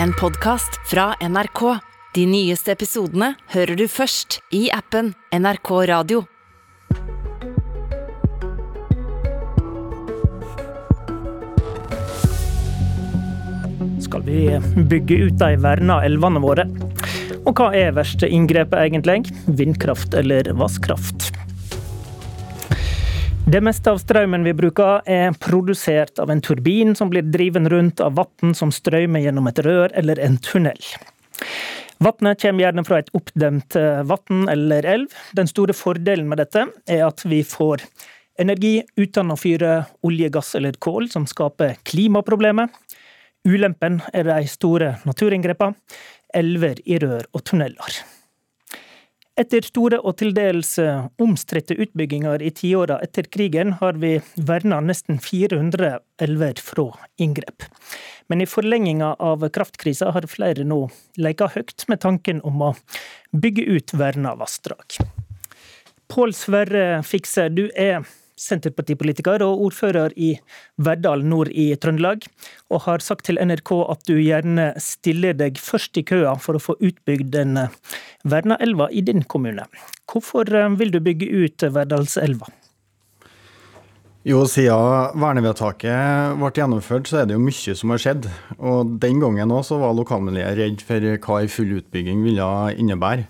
en podkast fra NRK. De nyeste episodene hører du først i appen NRK Radio. Skal vi bygge ut de verna elvene våre? Og hva er verste inngrepet egentlig? Vindkraft eller vasskraft? Det meste av strømmen vi bruker er produsert av en turbin som blir driven rundt av vann som strømmer gjennom et rør eller en tunnel. Vannet kommer gjerne fra et oppdemt eh, vann eller elv. Den store fordelen med dette er at vi får energi uten å fyre olje, gass eller kål, som skaper klimaproblemer. Ulempen er de store naturinngrepene, elver i rør og tunneler. Etter store og til dels eh, omstridte utbygginger i tiåra etter krigen, har vi verna nesten 400 elver fra inngrep. Men i forlenginga av kraftkrisa har flere nå leka høyt med tanken om å bygge ut verna vassdrag. Pål Sverre Fikse, du er Senterpartipolitiker og ordfører i Verdal nord i Trøndelag, og har sagt til NRK at du gjerne stiller deg først i køa for å få utbygd den verna elva i din kommune. Hvorfor eh, vil du bygge ut Verdalselva? Jo, siden vernevedtaket ble gjennomført, så er det jo mye som har skjedd. Og den gangen òg var lokalmiljøet redd for hva en full utbygging ville innebære.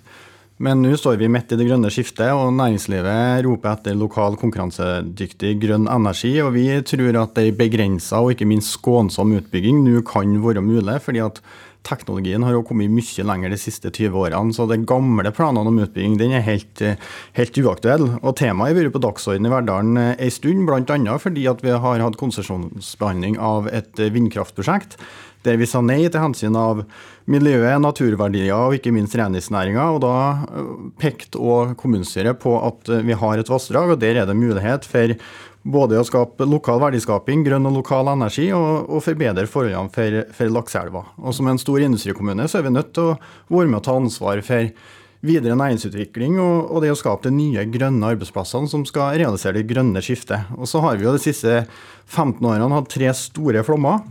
Men nå står vi midt i det grønne skiftet, og næringslivet roper etter lokal konkurransedyktig grønn energi. Og vi tror at ei begrensa og ikke minst skånsom utbygging nå kan være mulig. fordi at teknologien har jo kommet mye lenger de siste 20 årene, så de gamle planene om utbygging den er helt, helt uaktuell. Og Temaet har vært på dagsordenen i Verdalen en stund, bl.a. fordi at vi har hatt konsesjonsbehandling av et vindkraftprosjekt der vi sa nei til hensyn av miljøet, naturverdier og ikke minst reindriftsnæringa. Og da pekte òg kommunestyret på at vi har et vassdrag, og der er det mulighet for både å skape lokal verdiskaping, grønn og lokal energi, og, og forbedre forholdene for, for lakseelva. Og som en stor industrikommune så er vi nødt til å være med og ta ansvar for videre næringsutvikling og, og det å skape de nye grønne arbeidsplassene som skal realisere det grønne skiftet. Og så har vi jo de siste 15 årene hatt tre store flommer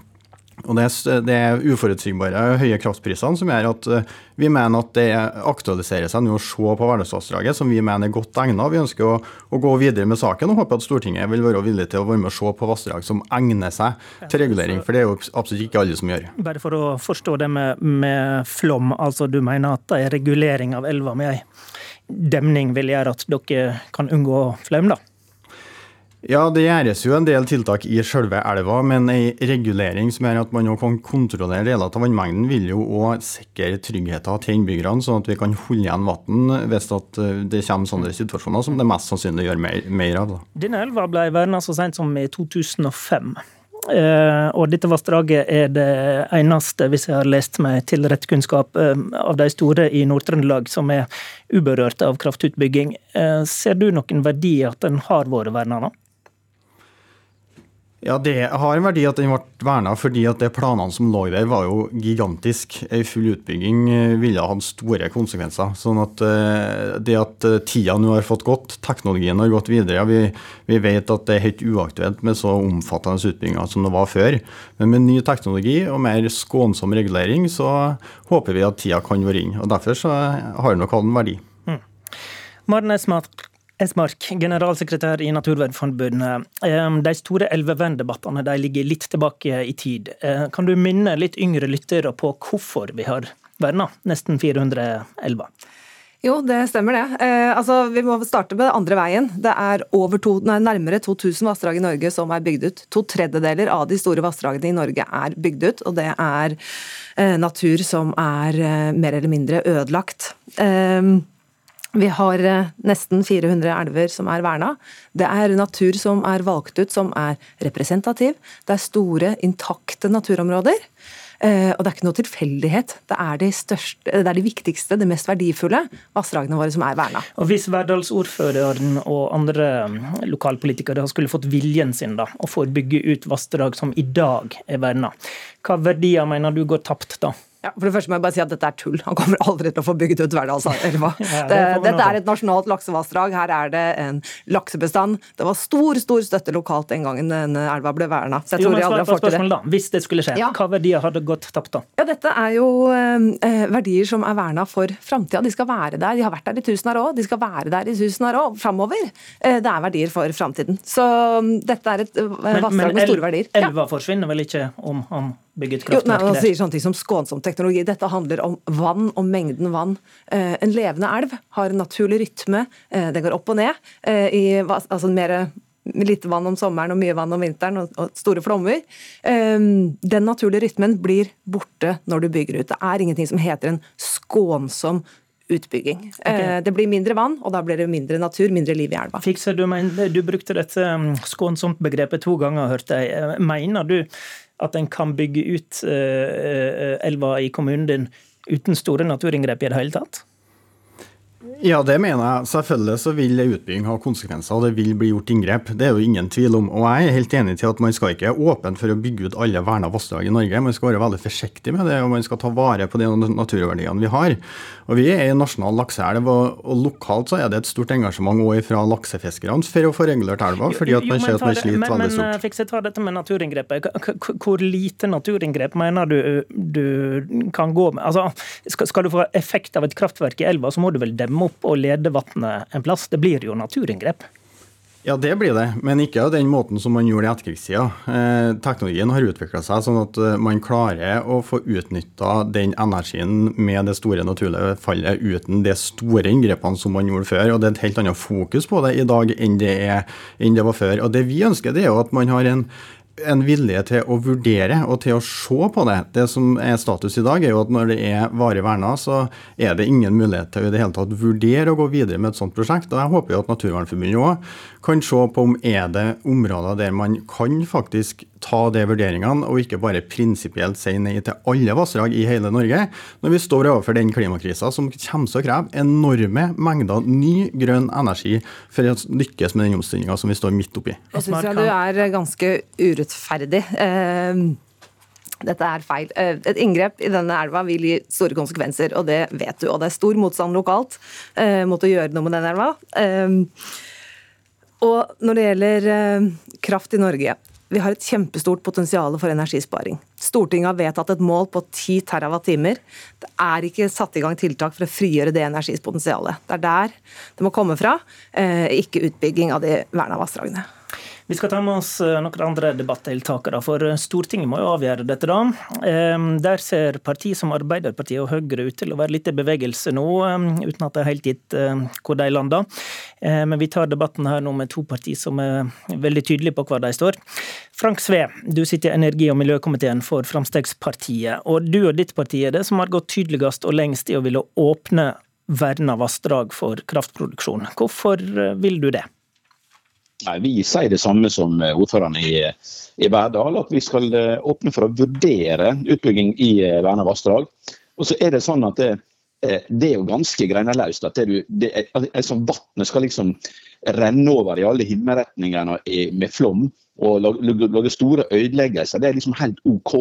og det er, det er uforutsigbare høye kraftprisene som gjør at eh, vi mener at det aktualiserer seg nå å se på Værnesvassdraget, som vi mener er godt egnet. Vi ønsker å, å, gå videre med saken og håper at Stortinget vil være villig til å være med og se på vassdrag som egner seg til regulering. For det er jo absolutt ikke alle som gjør. Bare for å forstå det med, med flom, altså du mener at det er regulering av elva med ei demning vil gjøre at dere kan unngå flom, da? Ja, det gjøres jo en del tiltak i selve elva, men ei regulering som gjør at man kan kontrollere deler av vannmengden, vil jo òg sikre tryggheten til innbyggerne, sånn at vi kan holde igjen vann hvis eh, det kommer sånne situasjoner som det mest sannsynlig gjør mer, mer av. Da. Denne elva ble verna så sent som i 2005. Uh, og dette vassdraget er det eneste, hvis jeg har lest meg til rett kunnskap, uh, av de store i Nord-Trøndelag som er uberørt av kraftutbygging. Ser du noen verdi at den har vært verna nå? Ja, Det har en verdi at den ble verna, fordi at de planene som lå der var jo gigantisk. En full utbygging eh, ville hatt store konsekvenser. Sånn at eh, det at eh, tida nå har fått gått, teknologien har gått videre. Vi, vi, vet at det er helt uaktuelt med så omfattende utbygginger som det var før. Men med ny teknologi og mer skånsom regulering, så håper vi at tida kan være inn. Og Derfor så har det nok hatt en verdi. Mm. Maren Esmark, Esmark, generalsekretær i Naturvernforbundet. De store elveverndebattene ligger litt tilbake i tid. Eh, kan du minne litt yngre lyttere på hvorfor vi har verna nesten 400 elver? Jo, det stemmer det. Eh, altså, vi må starte med andre veien. Det er to, nei, nærmere 2000 vassdrag i Norge som er bygd ut. To tredjedeler av de store vassdragene i Norge er bygd ut, og det er eh, natur som er eh, mer eller mindre ødelagt. Eh, vi har eh, nesten 400 elver som er verna. Det er natur som er valgt ut som er representativ. Det er store, intakte naturområder. Eh, og det er ikke noe tilfeldighet. Det er de, største, det er de viktigste, det mest verdifulle vassdragene våre som er verna. Og Hvis Verdalsordføreren og andre mm, lokalpolitikere skulle fått viljen sin da, og får bygge ut vassdrag som i dag er verna, hva verdier mener du går tapt da? Ja, for det første må jeg bare si at Dette er tull. Han kommer aldri til å få bygget ut Verdalselva. Ja, det dette er et nasjonalt laksevassdrag. Her er det en laksebestand. Det var stor stor støtte lokalt den gangen denne elva ble verna. Så jeg Jo, men aldri har fått til det. da. Hvis det skulle skje, Ja. hva verdier hadde gått tapt da? Ja, Dette er jo eh, verdier som er verna for framtida. De skal være der. De har vært der i tusen år. De skal være der i tusen år framover. Eh, det er verdier for framtiden. Så mm, dette er et eh, vassdrag med store verdier. Men elva forsvinner vel ikke om han bygger et Jo, nei, Man sier sånne ting som skånsom teknologi. Dette handler om vann og mengden vann. Eh, en levende elv har en naturlig rytme. Eh, det går opp og ned. Eh, i, altså mer lite vann om sommeren og mye vann om vinteren og, og store flommer. Eh, den naturlige rytmen blir borte når du bygger ut. Det er ingenting som heter en skånsom utbygging. Okay. det blir mindre vann, og da blir det mindre natur, mindre liv i elva. Fikser, du, men, du brukte dette um, skånsomt begrepet to ganger, hørte jeg. Eh, Mener du at en kan bygge ut eh, eh, elva i kommunen din uten store naturinngrep i det hele tatt? Ja, det mener jeg. Selvfølgelig så vil utbygging ha konsekvenser, og det vil bli gjort inngrep. Det er jo ingen tvil om. Og jeg er helt enig til at man skal ikke være åpen for å bygge ut alle verna vassdrag i Norge. Man skal være veldig forsiktig med det, og man skal ta vare på de naturverdiene vi har. Og Vi er en nasjonal lakseelv, og, og lokalt så er det et stort engasjement også fra laksefiskerne for å få regulert elva, fordi at man ser at man sliter veldig stort. men, fikk eh, Fikse, ta dette med naturinngrepet. Hvor lite naturinngrep mener du du kan gå med? Altså, skal, skal du få effekt av et kraftverk i elva, så må du vel demme opp og lede vannet en plass? Det blir jo naturinngrep. Ja, det blir det, men ikke av den måten som man gjorde i etterkrigstida. Eh, teknologien har utvikla seg sånn at eh, man klarer å få utnytta den energien med det store naturlige fallet uten de store inngrepene som man gjorde før. og Det er et helt annet fokus på det i dag enn det, er, enn det var før. Og Det vi ønsker, det er jo at man har en en vilje til å vurdere og til å se på det. Det som er status i dag, er jo at når det er varig verna, så er det ingen mulighet til å i det hele tatt vurdere å gå videre med et sånt prosjekt. Og Jeg håper jo at Naturvernforbundet òg kan se på om er det områder der man kan faktisk ta de vurderingene, og ikke bare prinsipielt si nei til alle vassdrag i hele Norge, når vi står overfor den klimakrisa som kommer til å kreve enorme mengder ny grønn energi for å lykkes med den omstillinga som vi står midt oppi. Jeg syns jeg du er ganske urettferdig. Eh, Dette er feil. Eh, Et inngrep i denne elva vil gi store konsekvenser, og det vet du. Og det er stor motstand lokalt eh, mot å gjøre noe med denne elva. Og når det gjelder kraft i Norge vi har et kjempestort potensial for energisparing. Stortinget har vedtatt et mål på 10 TWh. Det er ikke satt i gang tiltak for å frigjøre det energipotensialet. Det er der det må komme fra, ikke utbygging av de verna vassdragene. Vi skal ta med oss eh, noen andre debattdeltakere, for eh, Stortinget må jo avgjøre dette. da. Eh, Der ser parti som Arbeiderpartiet og Høyre ut til å være litt i bevegelse nå, eh, uten at det er helt gitt eh, hvor de lander. Eh, Men vi tar debatten her nå med to partier som er veldig tydelige på hvor de står. Frank Sve, du sitter i energi- og miljøkomiteen for Fremskrittspartiet. Og du og ditt parti er det som har gått tydeligst og lengst i å ville åpne verna vassdrag for kraftproduksjon. Hvorfor vil du det? Nei, Vi sier det samme som eh, ordføreren i, i Verdal, at vi skal eh, åpne for å vurdere utbygging i eh, verna vassdrag. Og så er det sånn at det, det er jo ganske greineløst at det det er, altså, vannet skal liksom renne over i alle himmelretningene med flom og lage, store ødeleggelser. Det er liksom helt OK.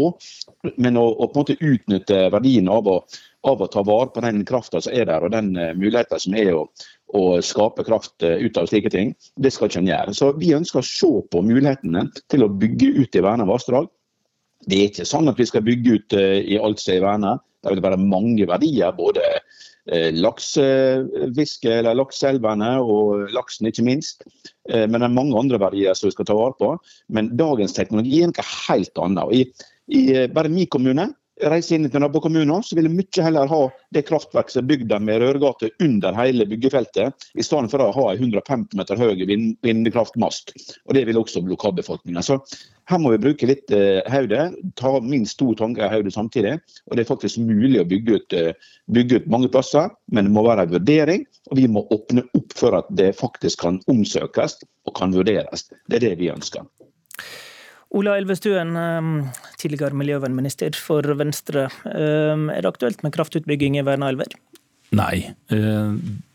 Men å, å på en måte utnytte verdien av å, av å ta vare på den krafta som er der, og den muligheten som er å, å skape kraft eh, ut av slike ting, det skal ikke en gjøre. Så Vi ønsker å se på mulighetene til å bygge ut i verna vassdrag. Det er ikke sånn at vi skal bygge ut eh, i alt som er verna. Det vil være mange verdier. Både eh, laksefiske, eller lakseelvene og laksen, ikke minst. Men det er mange andre verdier som vi skal ta vare på. Men dagens teknologi er noe helt annet. I, i bare min kommune reise inn til nabokommuner, så vil jeg mye heller ha det kraftverket som er bygd med rørgate under hele byggefeltet, i stedet for å ha en 150 meter høy vind, vindkraftmast. Og Det vil også lokalbefolkningen. Så her må vi bruke litt eh, hodet, ta minst to tanker i hodet samtidig. Og det er faktisk mulig å bygge ut, eh, bygge ut mange plasser, men det må være en vurdering. Og vi må åpne opp for at det faktisk kan omsøkes og kan vurderes. Det er det vi ønsker. Ola Elvestuen, eh, tidligere miljøvernminister for Venstre. Eh, Er det aktuelt med kraftutbygging i verna elver? Nei. eh,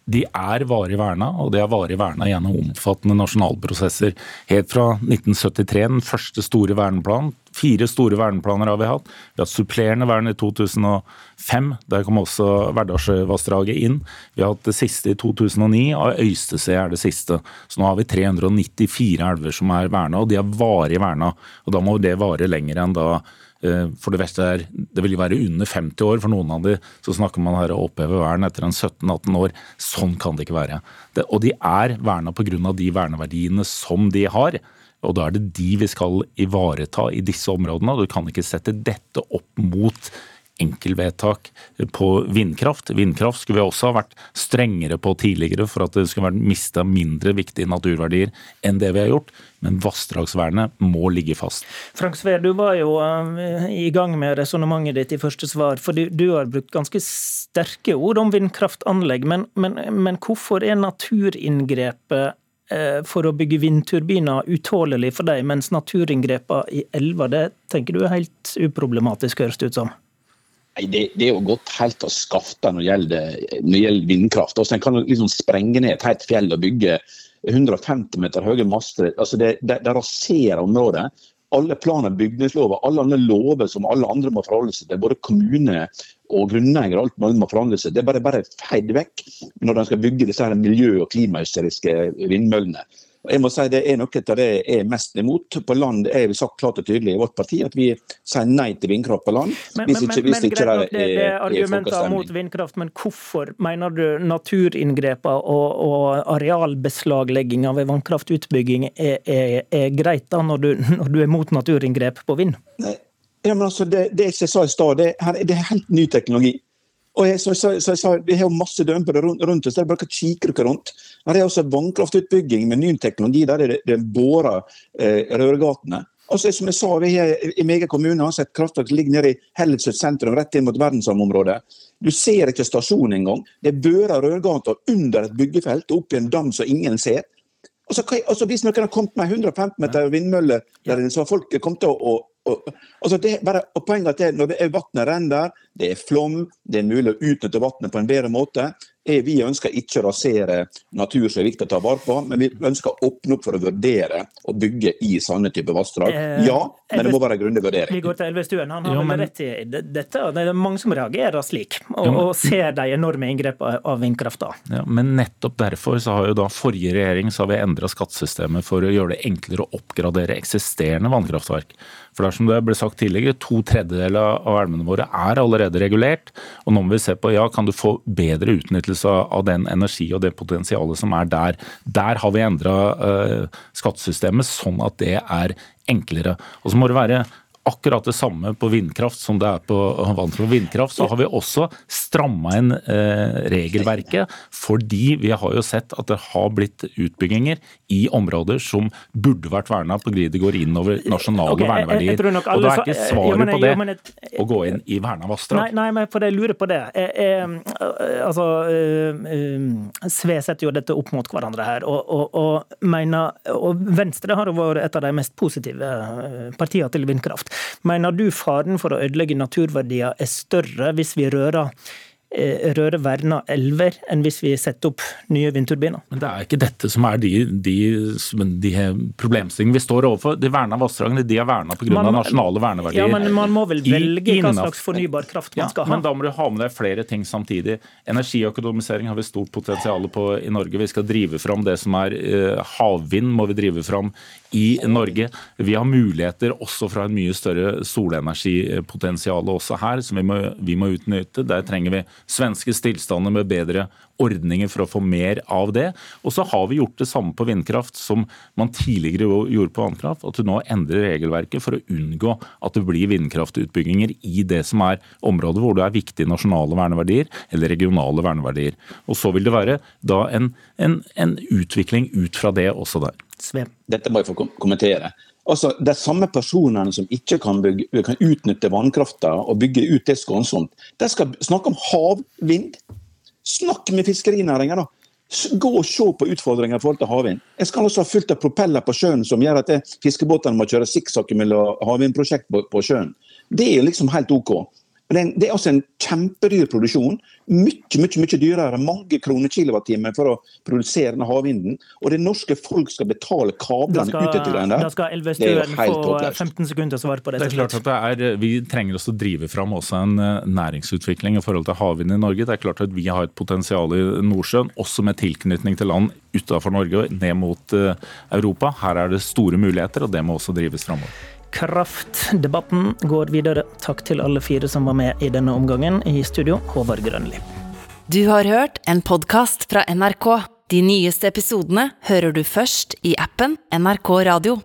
De er varig verna, og de er varig verna gjennom omfattende nasjonalprosesser. Helt fra 1973, den første store verneplanen, Fire store verneplaner har vi hatt. Vi har hatt supplerende vern i 2005. Der kom også Verdalsvassdraget inn. Vi har hatt det siste i 2009, og Øystese er det siste. Så nå har vi 394 elver som er verna, og de er varig verna. Og da må det vare lenger enn da Eh, for det verste er, det vil være under 50 år. For noen av de så snakker man her å oppheve vern etter en 17-18 år. Sånn kan det ikke være. Det, og de er verna pga. de verneverdiene som de har. Og da er det de vi skal ivareta i disse områdene. Du kan ikke sette dette opp mot enkeltvedtak på vindkraft. Vindkraft skulle vi også ha vært strengere på tidligere for at det skulle vært mista mindre viktige naturverdier enn det vi har gjort. Men vassdragsvernet må ligge fast. Frank Sve, du var jo eh, i gang med resonnementet ditt i første svar. For du, du, har brukt ganske sterke ord om vindkraftanlegg. Men, men, men hvorfor er naturinngrepet for å bygge vindturbiner utålelig for deg, mens naturinngrepene i elva det tenker du er helt uproblematisk, høres det ut som? Nei, det, det, er jo gått helt av skaftet når det gjelder, når det gjelder vindkraft. Også, en kan liksom sprenge ned et helt fjell og bygge 150 meter høye master. Altså, det, det, det raserer området. Alle planer, bygningslover, alle andre lover som alle andre må forholde seg til, både kommune og grunneiere alt mulig må forandre seg Det er bare, bare feid vekk når de skal bygge disse her miljø- og klimahysteriske vindmøllene. Jeg må si Det er noe av det jeg er mest imot. På land er vi sagt klart og tydelig i vårt parti at vi sier nei til vindkraft på land. Men, hvis ikke, hvis men, ikke det, det, det er argumenter mot vindkraft, men hvorfor mener du naturinngrepene og, og arealbeslaglegginga ved vannkraftutbygging er, er, er greit da, når du, når du, er mot naturinngrep på vind? Nei. Ja, men altså, det, det jeg sa i stad, det, det er helt ny teknologi. Og jeg, så, så, så, jeg sa, Vi har masse det rundt, rundt oss. det er bare kikker kikke dere rundt. Her er også vannkraftutbygging med ny teknologi. Der er det, det eh, rørgatene. Altså, som jeg sa, vi har I Mega kommune har et kraftverk som ligger nede i Hellesøy sentrum, rett inn mot verdensarvområdet. Du ser ikke stasjonen engang. Det er børa rørgater under et byggefelt og opp i en dam som ingen ser. Altså, altså Hvis noen har kommet med 115 meter vindmølle, så har folk kommet til å, og, altså det, bare, og poenget er at det, Når det er vannet renner, det er flom, det er mulig å utnytte vannet på en bedre måte, vi ønsker ikke å rasere natur som er viktig å ta vare på, men vi ønsker å åpne opp for å vurdere å bygge i sånne type vassdrag. Eh, ja, men det må være grundig vurdering. Vi går til Elvestuen. Han har jo, men... rett i dette. Det er mange som reagerer slik, og, og ser de enorme inngrepene av vindkrafta. Ja, men nettopp derfor så har jo da forrige regjering så har vi endra skattesystemet for å gjøre det enklere å oppgradere eksisterende vannkraftverk. For det er som det ble sagt tidligere, To tredjedeler av elvene våre er allerede regulert. og Nå må vi se på ja, kan du få bedre utnyttelse av den energi og det potensialet som er der. Der har vi endra uh, skattesystemet sånn at det er enklere. Og så må det være akkurat det samme på vindkraft som det er på vannkraft. Vindkraft så har vi også stramma inn eh, regelverket, fordi vi har jo sett at det har blitt utbygginger i områder som burde vært verna fordi det går inn over nasjonale okay, verneverdier. Jeg, jeg og da er ikke svaret på det et, å gå inn i verna vassdrag. Nei, nei, men for jeg lurer på det. Jeg, altså, Sve setter jo dette opp mot hverandre her, og, og, og, mener, og Venstre har jo vært et av de mest positive eh, partiene til vindkraft. Mener du faren for å ødelegge naturverdier er større hvis vi rører Eh, røre verna elver enn hvis vi setter opp nye vindturbiner. Men det er ikke dette som er de, de, de problemstillingene vi står overfor. De verna vassdragene de er verna pga. nasjonale verneverdier. Ja, Men man må vel velge I, hva slags fornybar kraft man skal ha? Men da må du ha med deg flere ting samtidig. Energiøkonomisering har vi stort potensial på i Norge. Vi skal drive fram det som er uh, havvind, må vi drive fram i Norge. Vi har muligheter også fra en mye større solenergipotensial også her, som vi må, vi må utnytte. Der trenger vi svenske stillstander med bedre ordninger for å få mer av det. Og så har vi gjort det samme på vindkraft som man tidligere gjorde på vannkraft. At du nå endrer regelverket for å unngå at det blir vindkraftutbygginger i det som er områder hvor det er viktige nasjonale verneverdier eller regionale verneverdier. Og så vil det være da en, en, en utvikling ut fra det også der. Svem. Dette må jeg få kommentere. Altså, De samme personene som ikke kan, bygge, kan utnytte vannkrafta og bygge ut det skånsomt, de skal snakke om havvind. Snakk med fiskerinæringa, da. Gå og se på utfordringer i forhold til havvind. Jeg skal også ha fullt av propeller på sjøen som gjør at fiskebåtene må kjøre sikksakk mellom havvindprosjekt på, på sjøen. Det er liksom helt OK. Det er, det er altså en kjempedyr produksjon. Mye mye, mye dyrere. Mange kroner kilowattimen for å produsere denne havvinden. Og det norske folk skal betale kablene ut til den der. Da skal Elvestuen få 15 sekunder svar på det. Det er klart at det er, Vi trenger også å drive fram også en eh, næringsutvikling i forhold til havvind i Norge. Det er klart at Vi har et potensial i Nordsjøen, også med tilknytning til land utenfor Norge, og ned mot eh, Europa. Her er det store muligheter, og det må også drives framover. Kraftdebatten går videre. Takk til alle fire som var med i denne omgangen. I studio, Håvard Grønli. Du har hørt en podkast fra NRK. De nyeste episodene hører du først i appen NRK Radio.